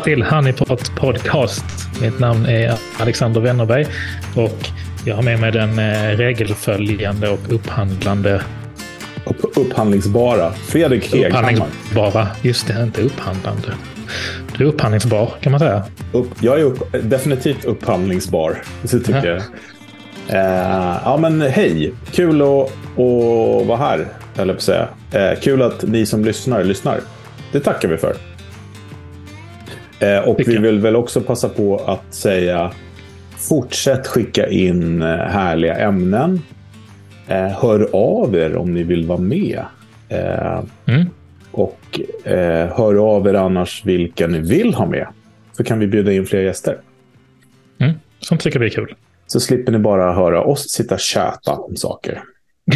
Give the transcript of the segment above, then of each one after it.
Välkomna till Honeypot Podcast. Mitt namn är Alexander Wennerberg och jag har med mig den eh, regelföljande och upphandlande... Upp, upphandlingsbara. Fredrik Heghammar. Upphandlingsbara. Just det, inte upphandlande. Du är upphandlingsbar kan man säga. Upp, jag är upp, definitivt upphandlingsbar. Så tycker jag. Uh, ja, men hej. Kul att, att vara här, höll jag på att säga. Uh, kul att ni som lyssnar lyssnar. Det tackar vi för. Uh, och vi vill väl också passa på att säga fortsätt skicka in härliga ämnen. hör av er om ni vill vara med. Mm. Och hör av er annars vilka ni vill ha med. Så kan vi bjuda in fler gäster. Mm. Sånt tycker vi är kul. Så slipper ni bara höra oss sitta och köta om saker.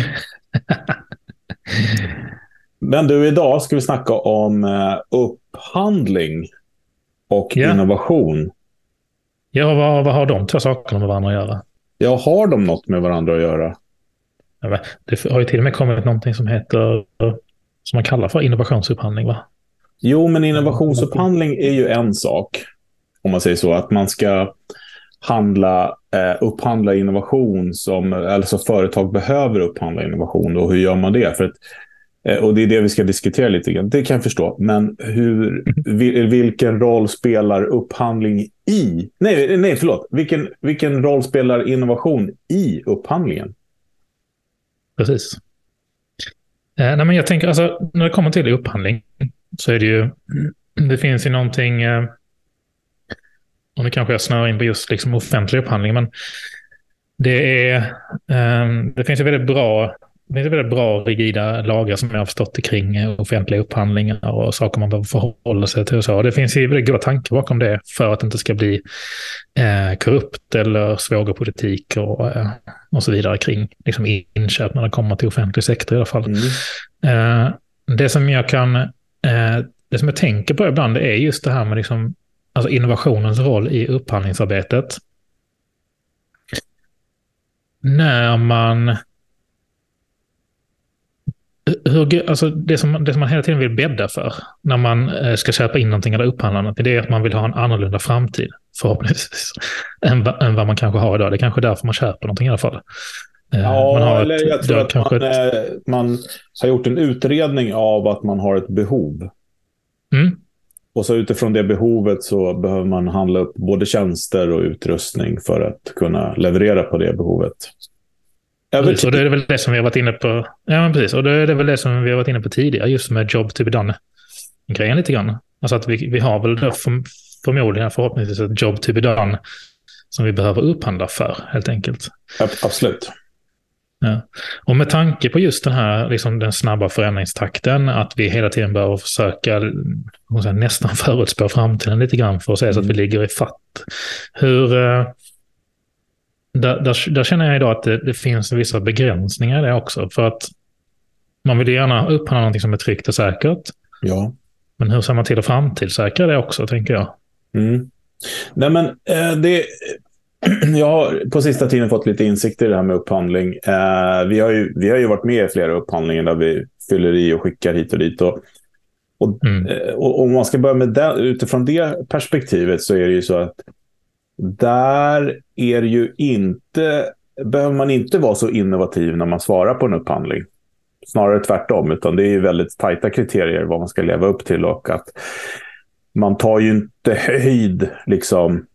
Men du, idag ska vi snacka om upphandling och yeah. innovation. Ja, vad, vad har de två sakerna med varandra att göra? Ja, har de något med varandra att göra? Det har ju till och med kommit någonting som heter, som man kallar för innovationsupphandling, va? Jo, men innovationsupphandling är ju en sak. Om man säger så, att man ska handla, eh, upphandla innovation som alltså företag behöver upphandla innovation. Och hur gör man det? För att, och det är det vi ska diskutera lite grann. Det kan jag förstå. Men hur, vilken roll spelar upphandling i... Nej, nej förlåt. Vilken, vilken roll spelar innovation i upphandlingen? Precis. Eh, nej, men jag tänker, alltså, när det kommer till upphandling så är det ju... Det finns ju någonting... Eh, och nu kanske jag snör in på just liksom offentlig upphandling, men det, är, um, det finns ju väldigt bra det finns väldigt bra rigida lagar som jag har förstått det kring offentliga upphandlingar och saker man behöver förhålla sig till. Och så. Det finns ju väldigt goda tankar bakom det för att det inte ska bli eh, korrupt eller svågerpolitik och, eh, och så vidare kring liksom inköp när det kommer till offentlig sektor i alla fall. Mm. Eh, det som jag kan, eh, det som jag tänker på ibland är just det här med liksom alltså innovationens roll i upphandlingsarbetet. När man... Hur, alltså det, som, det som man hela tiden vill bädda för när man eh, ska köpa in någonting eller upphandla någonting, det är att man vill ha en annorlunda framtid, förhoppningsvis, än, än vad man kanske har idag. Det är kanske därför man köper någonting i alla fall. Eh, ja, eller ett, jag tror att man, ett... Eh, man, har gjort en utredning av att man har ett behov. Mm. Och så utifrån det behovet så behöver man handla upp både tjänster och utrustning för att kunna leverera på det behovet. Precis, och det är väl det som vi har varit inne på. Ja, men precis. Och det är väl det som vi har varit inne på tidigare, just med job to be done-grejen lite grann. Alltså att vi, vi har väl då för, förmodligen förhoppningsvis ett job to be done som vi behöver upphandla för, helt enkelt. Ja, absolut. Ja. Och med tanke på just den här liksom den snabba förändringstakten, att vi hela tiden behöver försöka säga, nästan förutspå framtiden lite grann för att se så att vi mm. ligger i fatt. Hur, eh, där, där, där, känner jag idag att det, det, finns vissa begränsningar i det också. För att man vill gärna upphandla någonting som är tryggt och säkert. Ja. Men hur ser man till att framtidssäkra det också, tänker jag? Mm. Nej, men eh, det, jag har på sista tiden fått lite insikt i det här med upphandling. Eh, vi, har ju, vi har ju varit med i flera upphandlingar där vi fyller i och skickar hit och dit. Och, och, mm. eh, och om man ska börja med det, utifrån det perspektivet så är det ju så att där är ju inte, behöver man inte vara så innovativ när man svarar på en upphandling. Snarare tvärtom, utan det är ju väldigt tajta kriterier vad man ska leva upp till och att man tar ju inte höjd liksom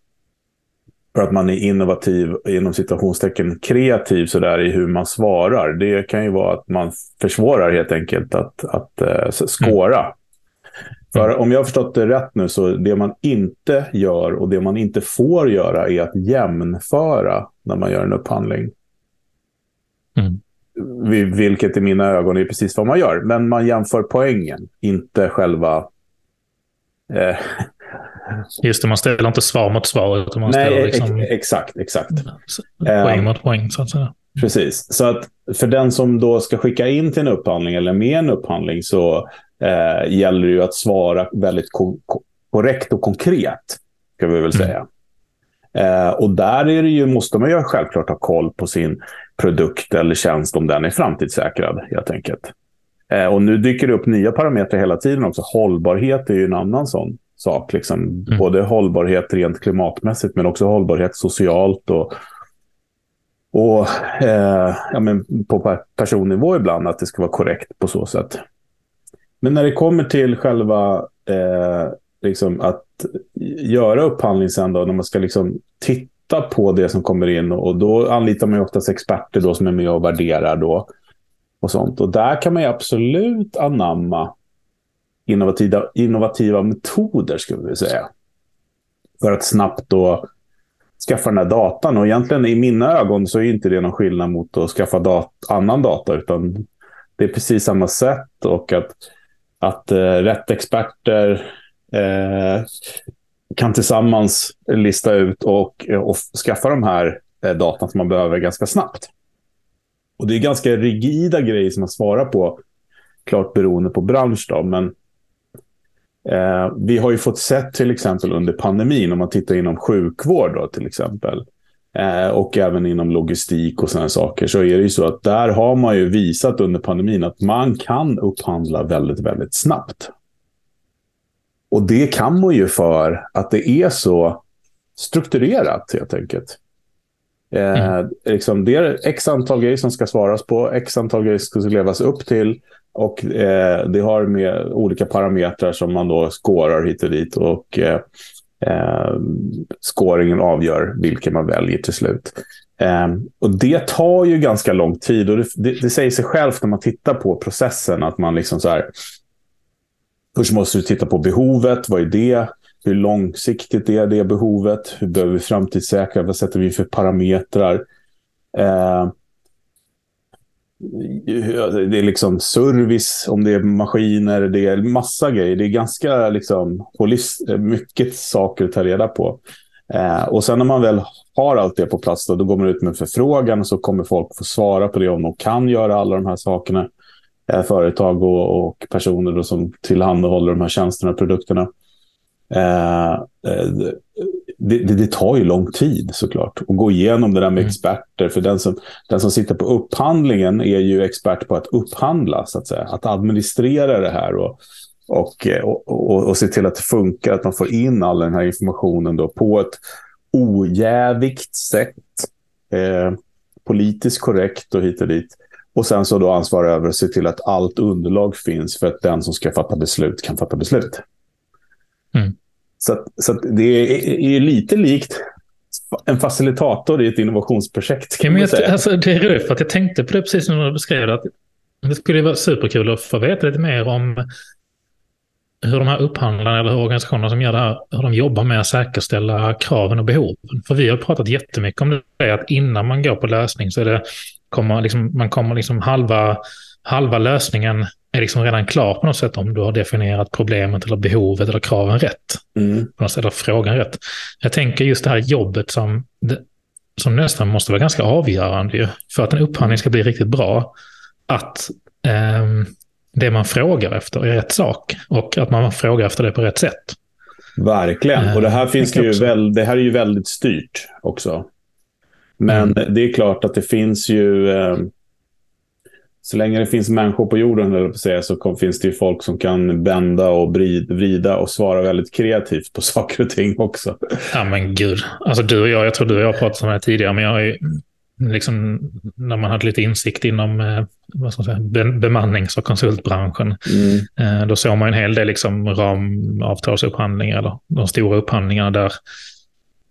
för att man är innovativ, inom situationstecken kreativ sådär i hur man svarar. Det kan ju vara att man försvårar helt enkelt att, att uh, skåra. Mm. För om jag har förstått det rätt nu så det man inte gör och det man inte får göra är att jämföra när man gör en upphandling. Mm. Vilket i mina ögon är precis vad man gör. Men man jämför poängen, inte själva eh, Just det, man ställer inte svar mot svar. Utan man Nej, ställer liksom... exakt, exakt. Poäng mot poäng, så att säga. Precis. Så att för den som då ska skicka in till en upphandling eller med en upphandling så eh, gäller det ju att svara väldigt ko korrekt och konkret, ska vi väl mm. säga. Mm. Eh, och där är det ju, måste man ju självklart ha koll på sin produkt eller tjänst om den är framtidssäkrad, helt enkelt. Eh, och nu dyker det upp nya parametrar hela tiden också. Hållbarhet är ju en annan sån sak. Liksom. Mm. Både hållbarhet rent klimatmässigt men också hållbarhet socialt och, och eh, ja, men på personnivå ibland att det ska vara korrekt på så sätt. Men när det kommer till själva eh, liksom att göra upphandling sen då, när man ska liksom titta på det som kommer in och då anlitar man ju oftast experter då som är med och värderar då och sånt. Och där kan man ju absolut anamma innovativa, innovativa metoder, skulle vi säga. För att snabbt då skaffa den här datan. Och egentligen i mina ögon så är inte det någon skillnad mot att skaffa dat annan data, utan det är precis samma sätt. Och att, att eh, rätt experter eh, kan tillsammans lista ut och, och skaffa de här eh, datan som man behöver ganska snabbt. Och det är ganska rigida grejer som man svarar på, klart beroende på bransch. Då, men eh, vi har ju fått sett till exempel under pandemin, om man tittar inom sjukvård då, till exempel, eh, och även inom logistik och sådana saker, så är det ju så att där har man ju visat under pandemin att man kan upphandla väldigt, väldigt snabbt. Och det kan man ju för att det är så strukturerat helt enkelt. Eh, mm. liksom, det är x antal grejer som ska svaras på, x antal grejer som ska levas upp till. Och eh, det har med olika parametrar som man då skårar hit och dit. Och eh, eh, scoringen avgör vilken man väljer till slut. Eh, och det tar ju ganska lång tid och det, det, det, säger sig självt när man tittar på processen att man liksom så här. Först måste du titta på behovet, vad är det? Hur långsiktigt är det behovet? Hur behöver vi framtidssäkra? Vad sätter vi för parametrar? Eh, det är liksom service, om det är maskiner, det är massa grejer. Det är ganska liksom, mycket saker att ta reda på. Eh, och sen när man väl har allt det på plats, då, då går man ut med en förfrågan och så kommer folk få svara på det om de kan göra alla de här sakerna. Eh, företag och, och personer då som tillhandahåller de här tjänsterna och produkterna. Eh, eh, det, det, det, tar ju lång tid såklart att gå igenom det där med mm. experter. För den som, den som sitter på upphandlingen är ju expert på att upphandla, så att säga. Att administrera det här och, och, och, och, se till att det funkar, att man får in all den här informationen då på ett ojävigt sätt. Eh, politiskt korrekt och hit och dit. Och sen så då ansvara över att se till att allt underlag finns för att den som ska fatta beslut kan fatta beslut. Mm. Så, så det är, är, lite likt en facilitator i ett innovationsprojekt. Kan ja, jag, alltså, det är roligt för att jag tänkte på det precis när du beskrev det. Att det skulle vara superkul att få veta lite mer om hur de här upphandlarna eller organisationerna som gör det här, hur de jobbar med att säkerställa kraven och behoven. För vi har pratat jättemycket om det, att innan man går på lösning så är det, kommer liksom, man kommer liksom halva, halva lösningen är liksom redan klar på något sätt om du har definierat problemet eller behovet eller kraven rätt. Mm. Eller frågan rätt. Jag tänker just det här jobbet som, som nästan måste vara ganska avgörande för att en upphandling ska bli riktigt bra. Att eh, det man frågar efter är rätt sak och att man frågar efter det på rätt sätt. Verkligen. Och det här, finns det, ju väl, det här är ju väldigt styrt också. Men mm. det är klart att det finns ju... Eh, så länge det finns människor på jorden säga, så finns det ju folk som kan bända och vrida och svara väldigt kreativt på saker och ting också. Ja men gud. Alltså du och jag, jag tror du och jag har pratat om det här tidigare, men jag har ju liksom, när man hade lite insikt inom eh, vad ska säga, bemannings och konsultbranschen. Mm. Eh, då såg man en hel del liksom, ramavtalsupphandlingar, eller de stora upphandlingarna där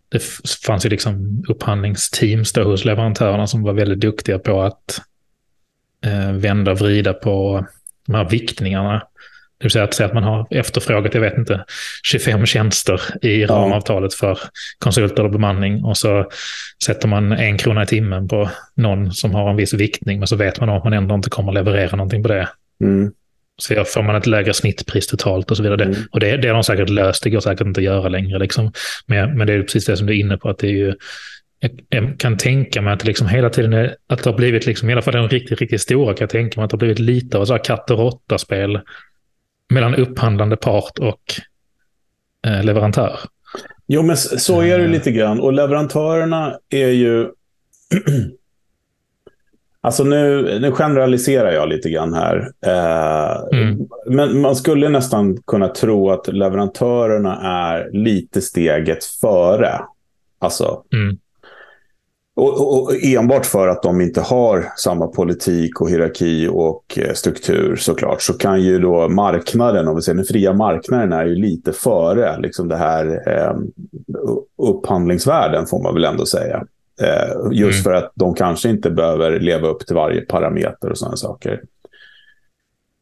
det fanns ju liksom upphandlingsteams då hos leverantörerna som var väldigt duktiga på att eh, vända och vrida på de här viktningarna. Det vill säga att, säga att man har efterfrågat, jag vet inte, 25 tjänster i ramavtalet för konsult eller bemanning och så sätter man en krona i timmen på någon som har en viss viktning men så vet man att man ändå inte kommer leverera någonting på det. Mm. Så får man ett lägre snittpris totalt och så vidare. Mm. Och det, det har de säkert löst, det går säkert inte att göra längre. Liksom. Men, men det är precis det som du är inne på, att det är ju jag kan tänka mig att det liksom hela tiden är, att det har blivit, liksom, i alla fall de riktigt, riktigt stora, kan jag tänka mig att det har blivit lite av så här katt och råtta-spel mellan upphandlande part och eh, leverantör. Jo, men så är det eh. lite grann. Och leverantörerna är ju... Alltså nu, nu generaliserar jag lite grann här. Eh, mm. Men man skulle nästan kunna tro att leverantörerna är lite steget före. Alltså, mm. Och, och, och, enbart för att de inte har samma politik och hierarki och eh, struktur såklart, så kan ju då marknaden, om vi säger den fria marknaden, är ju lite före liksom det här eh, upphandlingsvärlden får man väl ändå säga. Eh, just mm. för att de kanske inte behöver leva upp till varje parameter och sådana saker.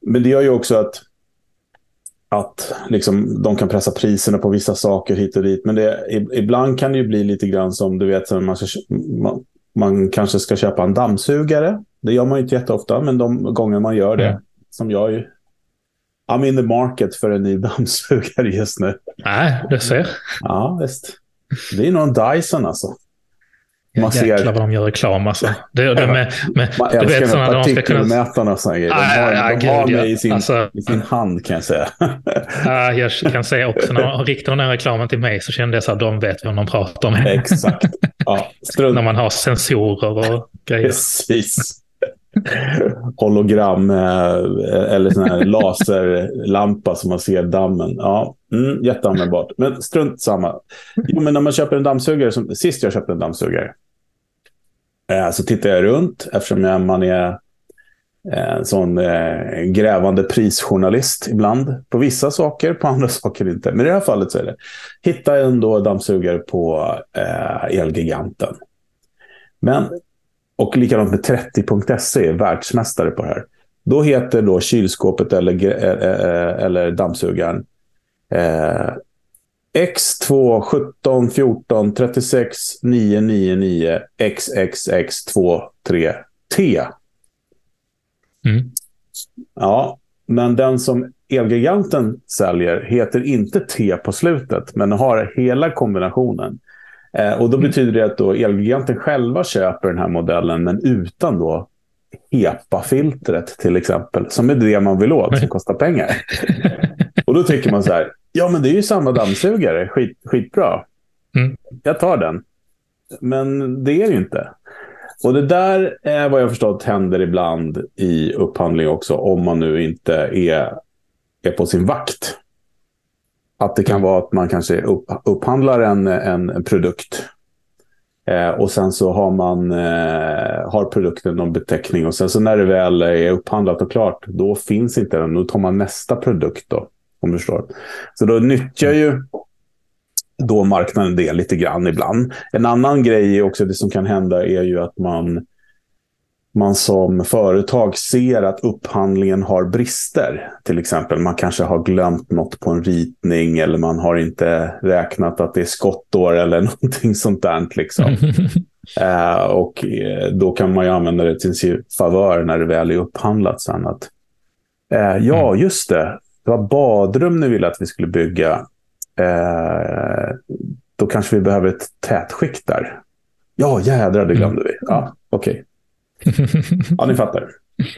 Men det gör ju också att, att liksom, de kan pressa priserna på vissa saker hit och dit. Men det, ibland kan det ju bli lite grann som, du vet, man, ska, man, man kanske ska köpa en dammsugare. Det gör man ju inte jätteofta, men de gånger man gör det, mm. som jag ju I'm in the market för en ny dammsugare just nu. Nej, det ser. Ja, visst. Det är nog en Dyson alltså. Man ser... Jäklar vad de gör reklam alltså. Det, det med, med, Man du älskar vet, sådana, partikelmätarna och sådana grejer. De har, ah, de har mig i sin, alltså, i sin hand kan jag säga. ah, jag kan säga också, när de riktar den här reklamen till mig så kände jag så att de vet vem de pratar om. Exakt. Ja, när man har sensorer och grejer. Precis. Hologram eh, eller sån här laserlampa som man ser dammen. Ja, mm, jätteanvändbart. Men strunt samma. Jo, men när man köper en dammsugare, som, sist jag köpte en dammsugare, Eh, så tittar jag runt eftersom man är en sån eh, grävande prisjournalist ibland. På vissa saker, på andra saker inte. Men i det här fallet så är det. Hitta en då dammsugare på eh, Elgiganten. Men, och likadant med 30.se, världsmästare på det här. Då heter då kylskåpet eller, eh, eller dammsugaren X2 17 14 36 999 XXX23T. Mm. Ja, men den som Elgiganten säljer heter inte T på slutet, men har hela kombinationen. Eh, och då mm. betyder det att då Elgiganten själva köper den här modellen, men utan då HEPA-filtret till exempel, som är det man vill åt, som kostar pengar. och då tycker man så här, Ja, men det är ju samma dammsugare. Skit, skitbra. Mm. Jag tar den. Men det är det ju inte. Och det där är vad jag förstått händer ibland i upphandling också, om man nu inte är, är på sin vakt. Att det kan vara att man kanske upp, upphandlar en, en, produkt eh, och sen så har man eh, har produkten någon beteckning och sen så när det väl är upphandlat och klart, då finns inte den. Då tar man nästa produkt då. Om du förstår. Så då nyttjar ju då marknaden det lite grann ibland. En annan grej också, det som kan hända är ju att man, man som företag ser att upphandlingen har brister. Till exempel man kanske har glömt något på en ritning eller man har inte räknat att det är skottår eller någonting sånt där. Liksom. eh, och eh, då kan man ju använda det till sin favör när det väl är upphandlat sen. Att, eh, ja, mm. just det det var badrum ni ville att vi skulle bygga. Eh, då kanske vi behöver ett tätskikt där. Ja, jädrar, det glömde vi. Ja, okej. Okay. Ja, ni fattar.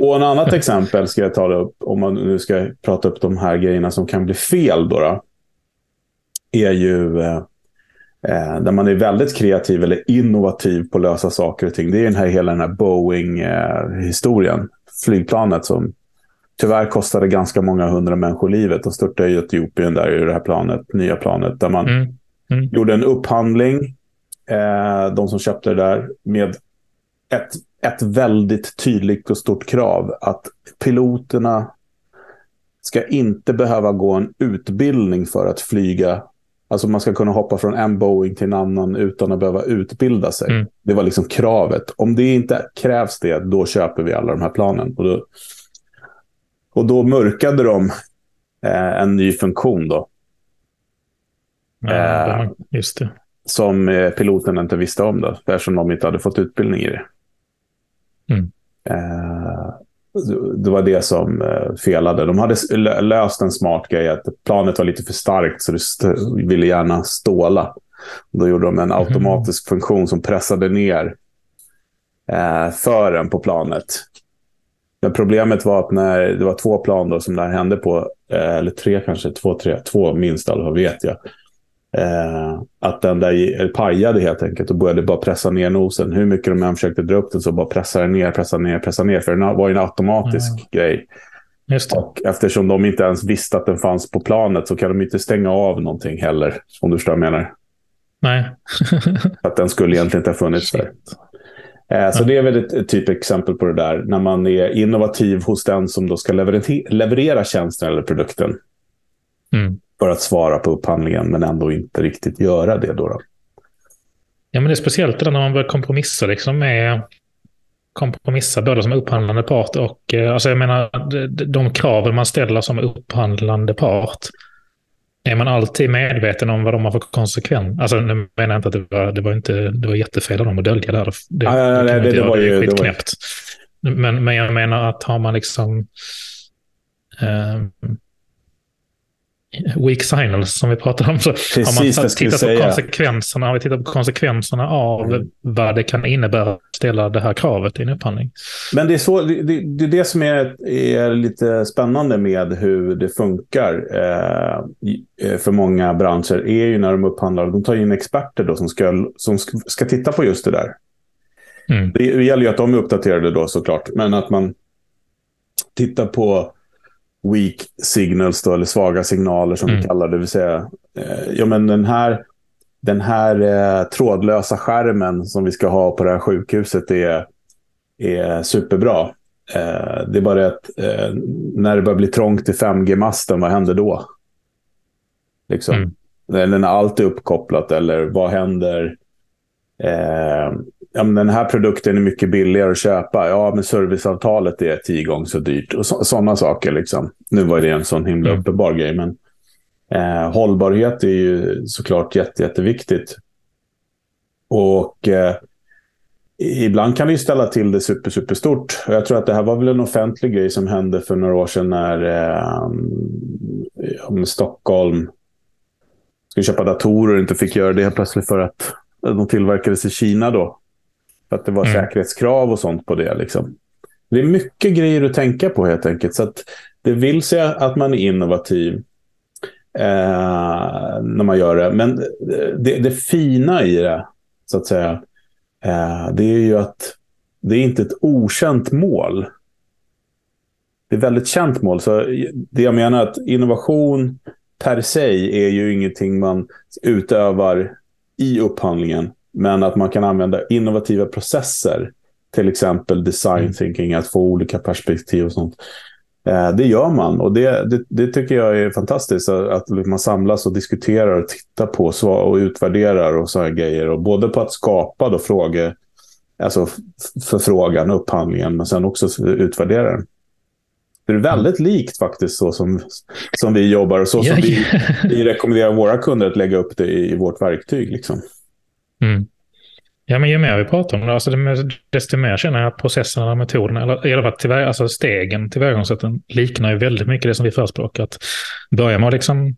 Och en annat exempel ska jag ta upp, om man nu ska prata upp de här grejerna som kan bli fel. Då, då är ju eh, eh där man är väldigt kreativ eller innovativ på att lösa saker och ting. Det är den här, hela den här Boeing-historien. Eh, Flygplanet som tyvärr kostade ganska många hundra människor livet och störtade i Etiopien där i det här planet, nya planet. Där man mm. Mm. gjorde en upphandling, eh, de som köpte det där, med ett, ett väldigt tydligt och stort krav. Att piloterna ska inte behöva gå en utbildning för att flyga. Alltså man ska kunna hoppa från en Boeing till en annan utan att behöva utbilda sig. Mm. Det var liksom kravet. Om det inte krävs det, då köper vi alla de här planen. Och då, och då mörkade de eh, en ny funktion. Då. Ja, eh, just det. Som eh, piloten inte visste om, då, eftersom de inte hade fått utbildning i det. Mm. Eh, det var det som eh, felade. De hade löst en smart grej, att planet var lite för starkt så det ville gärna ståla. Då gjorde de en mhm. automatisk mm. funktion som pressade ner eh, fören på planet men problemet var att när det var två plan då som det här hände på, eh, eller tre kanske, två, tre, två minst alla vet jag. Eh, att den där pajade helt enkelt och började bara pressa ner nosen. Hur mycket de än försökte dra upp den så bara pressade den ner, pressade ner, pressade ner. För den var ju en automatisk mm. grej. Och eftersom de inte ens visste att den fanns på planet så kan de inte stänga av någonting heller. Om du förstår vad jag menar. Nej. att den skulle egentligen inte ha funnits där. Eh, så det är väl ett, typexempel på det där. När man är innovativ hos den som då ska leverera tjänsten eller produkten. Mm. För att svara på upphandlingen, men ändå inte riktigt göra det. Då, då. Ja, men det är speciellt när man börjar kompromissa liksom med kompromissa både som upphandlande part och eh, alltså jag menar de, de kraven man ställer som upphandlande part är man alltid medveten om vad de har för konsekvens? Alltså nu menar jag inte att det var, det var, inte, det var jättefel av dem att dölja det här. Det, ah, ja, det, det, det, var ju skitknäppt. Men, men jag menar att har man liksom... Eh, weak signals som vi pratade om. Så Precis, har man tittat på konsekvenserna, har vi tittat på konsekvenserna av mm. vad det kan innebära att ställa det här kravet i en upphandling. Men det är, så, det, det, är det som är, är lite spännande med hur det funkar eh, för många branscher är ju när de upphandlar, de tar in experter då som ska, som ska titta på just det där. Mm. Det gäller ju att de är uppdaterade då såklart, men att man tittar på weak signals, då, eller svaga signaler som mm. vi kallar det. det vill säga, eh, ja, men den här, den här eh, trådlösa skärmen som vi ska ha på det här sjukhuset är, är superbra. Eh, det är bara att eh, när det börjar bli trångt i 5G-masten, vad händer då? Liksom. Mm. Eller när allt är uppkopplat, eller vad händer? Ja, men den här produkten är mycket billigare att köpa. Ja, men serviceavtalet är tio gånger så dyrt. Och sådana saker. Liksom. Nu var det en sån himla mm. uppenbar grej. Men eh, hållbarhet är ju såklart jätte, jätteviktigt. Och eh, ibland kan vi ställa till det super, super stort. Jag tror att det här var väl en offentlig grej som hände för några år sedan när eh, Stockholm skulle köpa datorer och inte fick göra det helt plötsligt för att de tillverkades i Kina då. För att det var mm. säkerhetskrav och sånt på det. Liksom. Det är mycket grejer att tänka på helt enkelt. Så det vill säga att man är innovativ eh, när man gör det. Men det, det, fina i det, så att säga, eh, det är ju att det är inte ett okänt mål. Det är ett väldigt känt mål. Så det jag menar är att innovation per se är ju ingenting man utövar i upphandlingen. Men att man kan använda innovativa processer, till exempel design mm. thinking, att få olika perspektiv och sånt. Eh, det gör man och det, det, det, tycker jag är fantastiskt. Att man samlas och diskuterar och tittar på och utvärderar och sådana grejer. Och både på att skapa då frågor, alltså förfrågan och upphandlingen, men sen också utvärdera den. Det är väldigt likt faktiskt så som, som vi jobbar och så som vi, vi rekommenderar våra kunder att lägga upp det i, i vårt verktyg. Liksom. Mm. Ja, men ju mer vi pratar om det, alltså desto mer känner jag att processerna och metoderna, eller i alla fall till, alltså stegen tillvägagångssätten, liknar ju väldigt mycket det som vi förespråkar. Att börja med att liksom,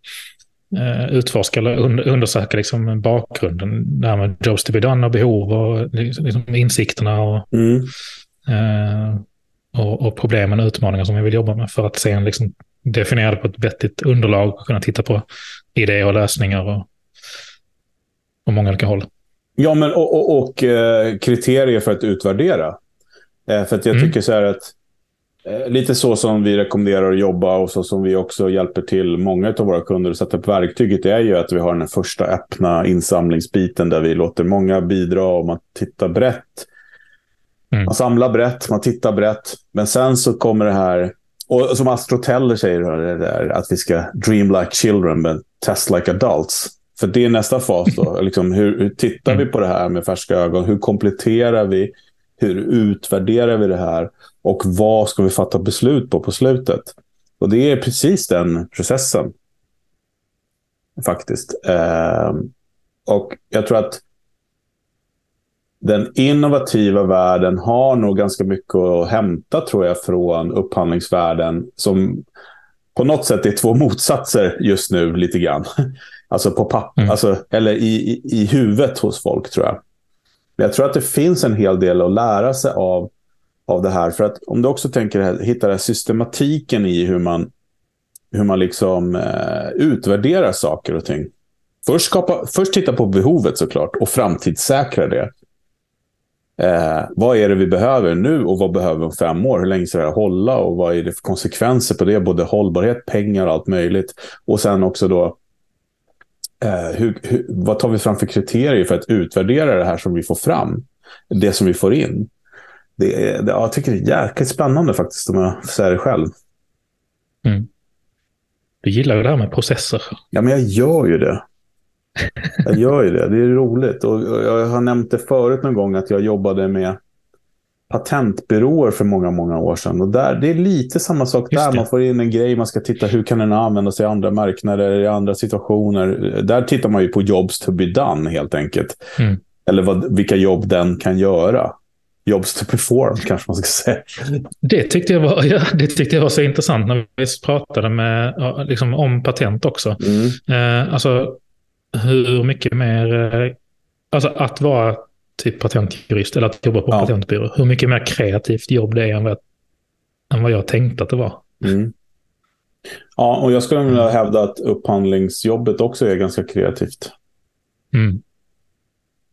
eh, utforska eller undersöka liksom bakgrunden, det här med jobs to be done och behov och liksom insikterna och, mm. eh, och, och, problemen och utmaningar som vi vill jobba med för att sen liksom definiera det på ett vettigt underlag och kunna titta på idéer och lösningar och, och många olika håll. Ja, men och, och, och eh, kriterier för att utvärdera. Eh, för att jag mm. tycker så här att eh, lite så som vi rekommenderar att jobba och så som vi också hjälper till många av våra kunder att sätta upp verktyget är ju att vi har den första öppna insamlingsbiten där vi låter många bidra och man tittar brett. Mm. Man samlar brett, man tittar brett. Men sen så kommer det här, och som Astro Teller säger, det där, att vi ska dream like children but test like adults. För det är nästa fas då. liksom, hur, hur tittar vi mm. på det här med färska ögon? Hur kompletterar vi? Hur utvärderar vi det här? Och vad ska vi fatta beslut på på slutet? Och det är precis den processen. Faktiskt. Eh, och jag tror att den innovativa världen har nog ganska mycket att hämta tror jag från upphandlingsvärlden som på något sätt är två motsatser just nu lite grann. Alltså på papper, mm. alltså, eller i, i, i huvudet hos folk tror jag. Men jag tror att det finns en hel del att lära sig av, av det här. För att om du också tänker hitta systematiken i hur man, hur man liksom eh, utvärderar saker och ting. Först, skapa, först titta på behovet såklart och framtidssäkra det. Eh, vad är det vi behöver nu och vad behöver vi om fem år? Hur länge ska det här hålla och vad är det för konsekvenser på det? Både hållbarhet, pengar och allt möjligt. Och sen också då, eh, hur, hur, vad tar vi fram för kriterier för att utvärdera det här som vi får fram? Det som vi får in. Det är, det, jag tycker det är jäkligt spännande faktiskt, om jag säger det själv. Mm. Du gillar ju det här med processer. Ja, men jag gör ju det. Jag gör ju det. Det är roligt. Och jag har nämnt det förut någon gång att jag jobbade med patentbyråer för många, många år sedan. Och där, det är lite samma sak där. Man får in en grej, man ska titta hur kan den användas i andra marknader, i andra situationer. Där tittar man ju på jobs to be done helt enkelt. Mm. Eller vad, vilka jobb den kan göra. Jobs to perform kanske man ska säga. Det tyckte jag var, ja, det tyckte jag var så intressant när vi pratade med, liksom, om patent också. Mm. Eh, alltså, hur mycket mer, eh, alltså att vara typ patentjurist eller att jobba på ja. patentbyrå, hur mycket mer kreativt jobb det är än vad, än vad jag tänkte att det var. Mm. Ja, och jag skulle vilja hävda att upphandlingsjobbet också är ganska kreativt. Mm.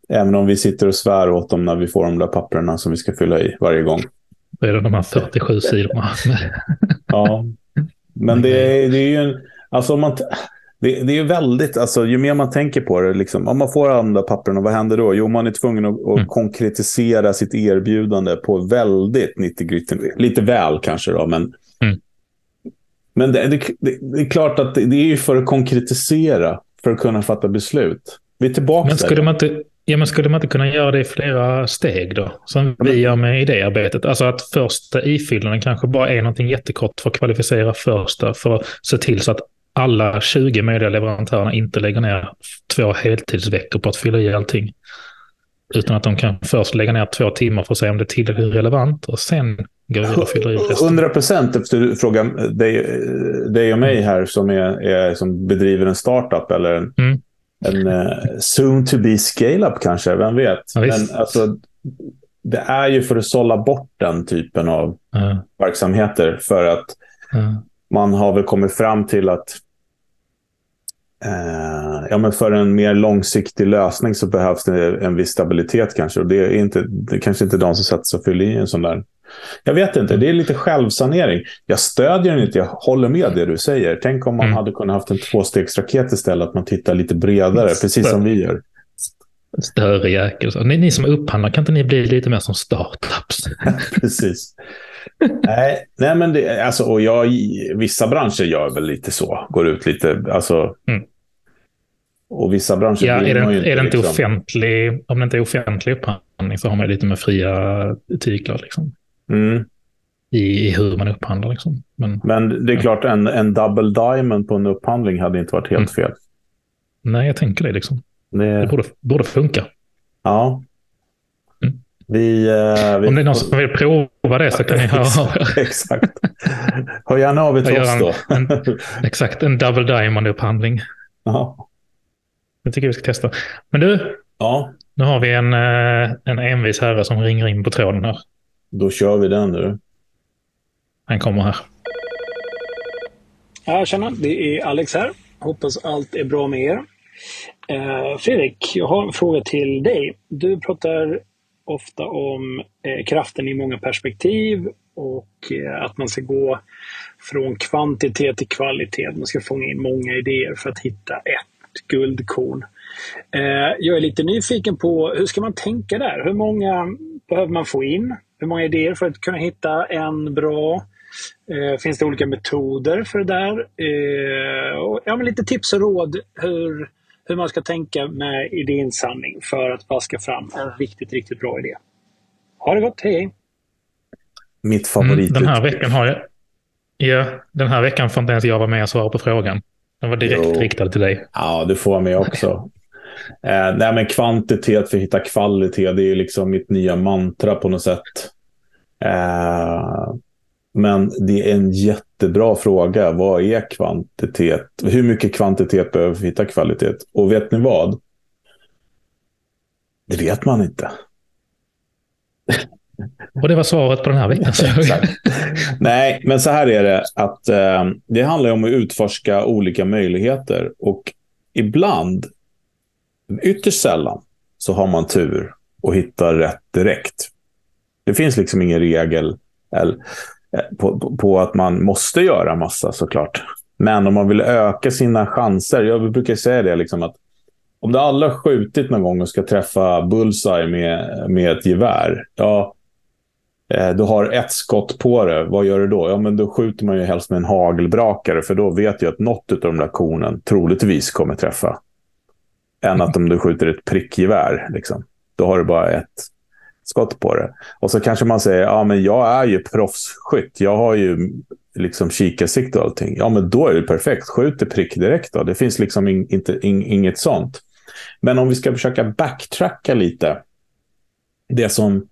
Även om vi sitter och svär åt dem när vi får de där papperna som vi ska fylla i varje gång. Det är de här 47 sidorna. ja, men det är, det är ju en... Alltså om man, det, det är väldigt, alltså, ju mer man tänker på det, liksom, om man får andra papperna, vad händer då? Jo, man är tvungen att, att mm. konkretisera sitt erbjudande på väldigt 90 Lite väl kanske då, men, mm. men det, det, det, är klart att det, är ju för att konkretisera, för att kunna fatta beslut. Vi är tillbaka men skulle man inte, Ja, men skulle man inte kunna göra det i flera steg då? Som vi gör med idéarbetet. Alltså att första ifyllnaden kanske bara är någonting jättekort för att kvalificera första. För att se till så att alla 20 möjliga leverantörerna inte lägger ner två heltidsveckor på att fylla i allting. Utan att de kan först lägga ner två timmar för att se om det är tillräckligt relevant och sen gå vidare och fylla i resten. 100 procent efter frågan dig, dig och mig här som, är, är, som bedriver en startup eller en, mm. en uh, soon to be scale-up kanske, vem vet. Ja, Men alltså, det är ju för att sålla bort den typen av mm. verksamheter för att mm. man har väl kommit fram till att ja, men för en mer långsiktig lösning så behövs det en viss stabilitet kanske. Och det är, inte, det är kanske inte de som sätter sig och fyller i en sån där. Jag vet inte, det är lite självsanering. Jag stödjer den inte, jag håller med det du säger. Tänk om man mm. hade kunnat haft en tvåstegsraket istället, att man tittar lite bredare, precis som vi gör. Större jäkel. Ni, ni som upphandlar, kan inte ni bli lite mer som startups? precis. Nej, nej, men det, alltså, och jag, vissa branscher gör väl lite så. Går ut lite, alltså. Mm. Och vissa branscher ja, är det, inte, är det inte liksom... offentlig, om det inte är offentlig upphandling så har man lite med fria tyglar. Liksom. Mm. I, I, hur man upphandlar. Liksom. Men, men det är ja. klart, en, en double diamond på en upphandling hade inte varit helt mm. fel. Nej, jag tänker det. Liksom. Det, det borde, borde funka. Ja, vi, uh, vi, Om det är någon som vill prova det så kan ni höra av Exakt. Hör gärna av er till oss då. En, exakt, en double diamond-upphandling. Ja. Det tycker jag vi ska testa. Men du, ja. nu har vi en, eh, en envis herre som ringer in på tråden här. Då kör vi den du. Han kommer här. Ja, tjena, det är Alex här. Hoppas allt är bra med er. Eh, Fredrik, jag har en fråga till dig. Du pratar ofta om eh, kraften i många perspektiv och eh, att man ska gå från kvantitet till kvalitet. Man ska fånga in många idéer för att hitta ett guldkorn. Eh, jag är lite nyfiken på hur ska man tänka där? Hur många behöver man få in? Hur många idéer för att kunna hitta en bra? Eh, finns det olika metoder för det där? Eh, och, ja, men lite tips och råd hur, hur man ska tänka med idéinsamling för att vaska fram en riktigt, riktigt bra idé. Ha det gott, hej hej! Mitt favorit. Mm, den här veckan har jag... Ja, den här veckan får inte ens jag vara med och svara på frågan. Den var direkt jo. riktad till dig. Ja, du får vara med också. eh, nej, men kvantitet för att hitta kvalitet, det är liksom mitt nya mantra på något sätt. Eh, men det är en jättebra fråga. Vad är kvantitet? Hur mycket kvantitet behöver vi hitta kvalitet? Och vet ni vad? Det vet man inte. Och det var svaret på den här veckan. Nej, men så här är det att eh, det handlar om att utforska olika möjligheter. Och ibland ytterst sällan så har man tur och hittar rätt direkt. Det finns liksom ingen regel eller, Eh, på, på, på, att man måste göra massa såklart. Men om man vill öka sina chanser. Jag brukar säga det liksom att om du aldrig har skjutit någon gång och ska träffa bullseye med, med ett gevär. Ja, eh, du har ett skott på det. Vad gör du då? Ja, men då skjuter man ju helst med en hagelbrakare. För då vet jag att något av de där kornen troligtvis kommer träffa. Än att om du skjuter ett prickgevär. Liksom. Då har du bara ett skott på det. Och så kanske man säger, ja men jag är ju proffsskytt. Jag har ju liksom kikarsikte och allting. Ja men då är det perfekt. Skjut prick direkt då. Det finns liksom in, inte, in, inget sånt. Men om vi ska försöka backtracka lite. Det som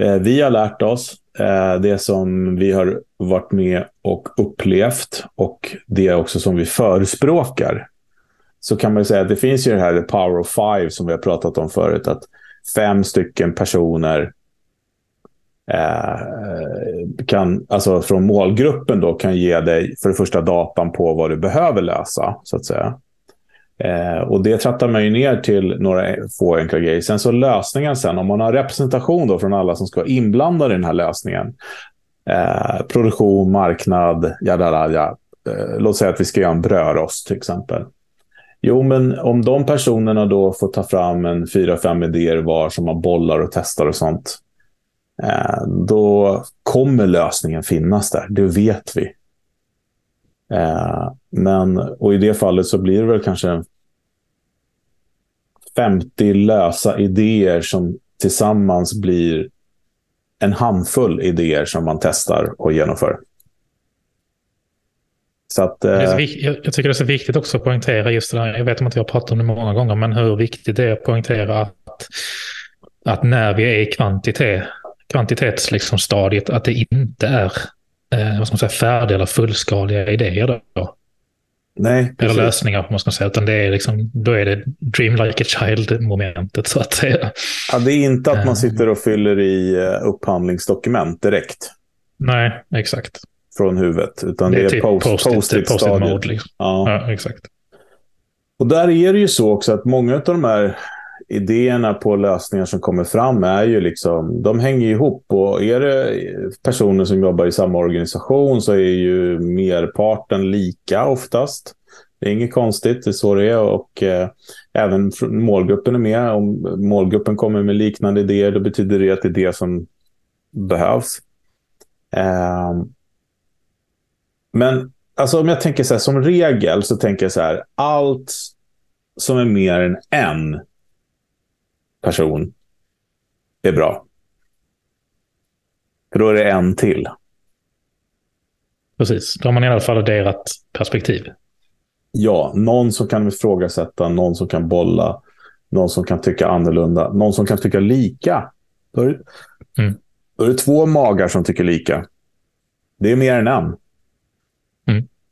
eh, vi har lärt oss, eh, det som vi har varit med och upplevt och det också som vi förespråkar. Så kan man säga att det finns ju det här the power of five som vi har pratat om förut. Att fem stycken personer eh, kan, alltså från målgruppen då kan ge dig för det första datan på vad du behöver lösa, så att säga. Eh, och det trattar man ju ner till några få enkla grejer. Sen så lösningen sen, om man har representation då från alla som ska vara inblandade i den här lösningen. Eh, produktion, marknad, jadadada. Eh, låt säga att vi ska göra en brödrost till exempel. Jo, men om de personerna då får ta fram en fyra, fem idéer var som man bollar och testar och sånt. Eh, då kommer lösningen finnas där, det vet vi. Eh, men, och i det fallet så blir det väl kanske 50 lösa idéer som tillsammans blir en handfull idéer som man testar och genomför. Så att, eh... jag, tycker det är så viktigt också att poängtera just det där. Jag vet att jag har pratat om det många gånger, men hur viktigt det är att poängtera att, att när vi är i kvantitet, kvantitetsstadiet, liksom att det inte är eh, vad ska man säga, färdiga eller fullskaliga idéer. Då. Nej, Eller lösningar, man ska säga. Utan det är liksom, då är det dream like a child-momentet, så att säga. Ja, det är inte att man eh. sitter och fyller i eh, upphandlingsdokument direkt. Nej, exakt. Från huvudet. Utan det är, det är typ post-it post post mode. Liksom. Ja. ja, exakt. Och där är det ju så också att många av de här idéerna på lösningar som kommer fram är ju liksom, de hänger ihop. Och är det personer som jobbar i samma organisation så är ju merparten lika oftast. Det är inget konstigt, det är så det är. Och eh, även målgruppen är med. Om målgruppen kommer med liknande idéer, då betyder det att det är det som behövs. Eh, men alltså, om jag tänker så här, som regel så tänker jag så här, allt som är mer än en person är bra. För då är det en till. Precis, då har man i alla fall adderat perspektiv. Ja, någon som kan ifrågasätta, någon som kan bolla, någon som kan tycka annorlunda, någon som kan tycka lika. Då är, det, mm. då är det två magar som tycker lika. Det är mer än en.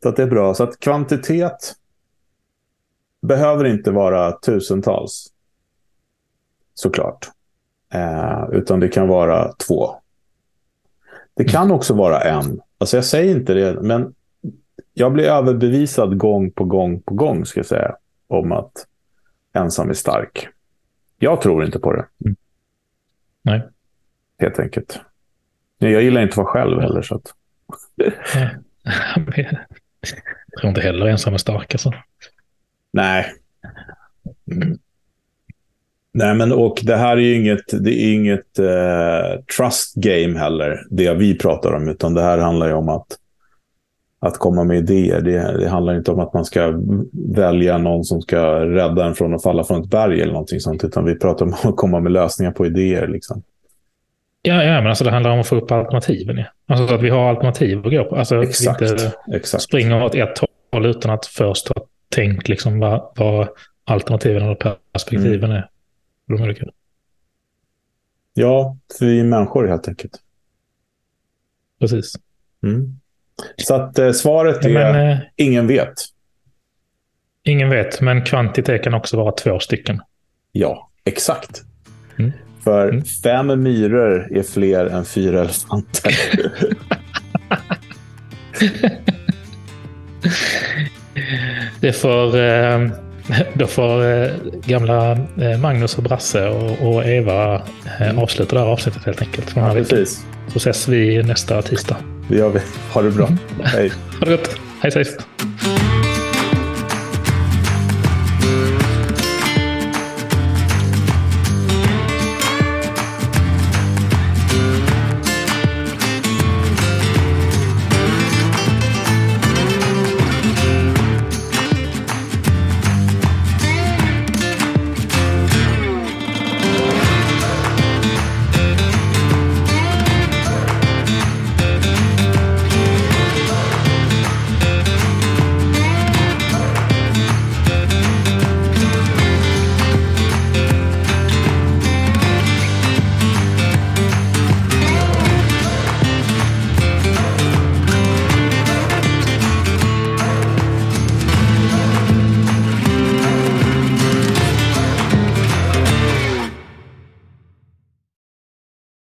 Så det är bra. Så att kvantitet behöver inte vara tusentals såklart. Eh, utan det kan vara två. Det kan mm. också vara en. Alltså jag säger inte det, men jag blir överbevisad gång på gång på gång, ska jag säga, om att ensam är stark. Jag tror inte på det. Mm. Nej. Helt enkelt. Jag gillar inte att vara själv heller. Så att... jag tror inte heller ensam är stark. Alltså. Nej. Mm. Nej, men och det här är ju inget, det är inget uh, trust game heller, det vi pratar om, utan det här handlar ju om att, att komma med idéer. Det, det handlar inte om att man ska välja någon som ska rädda en från att falla från ett berg eller någonting sånt, utan vi pratar om att komma med lösningar på idéer. Liksom. Ja, ja, men alltså det handlar om att få upp alternativen. Ja. Alltså så att vi har alternativ att gå på. Alltså exakt, att vi inte exakt. springer åt ett håll utan att först ha tänkt liksom vad, vad alternativen och perspektiven mm. är de olika? Ja, för vi är människor helt enkelt. Precis. Mm. Så att eh, svaret är men, eh, ingen vet. Ingen vet, men kvantitet kan också vara två stycken. Ja, exakt. Mm. För mm. fem myror är fler än fyra elefanter. det får... Eh då får eh, gamla eh, Magnus och Brasse och, Eva eh, avsluta det här avsnittet helt enkelt. Ja, precis. Så ses vi nästa tisdag. Det gör vi. Ha det bra. Hej. Ha det gott. Hej svejs.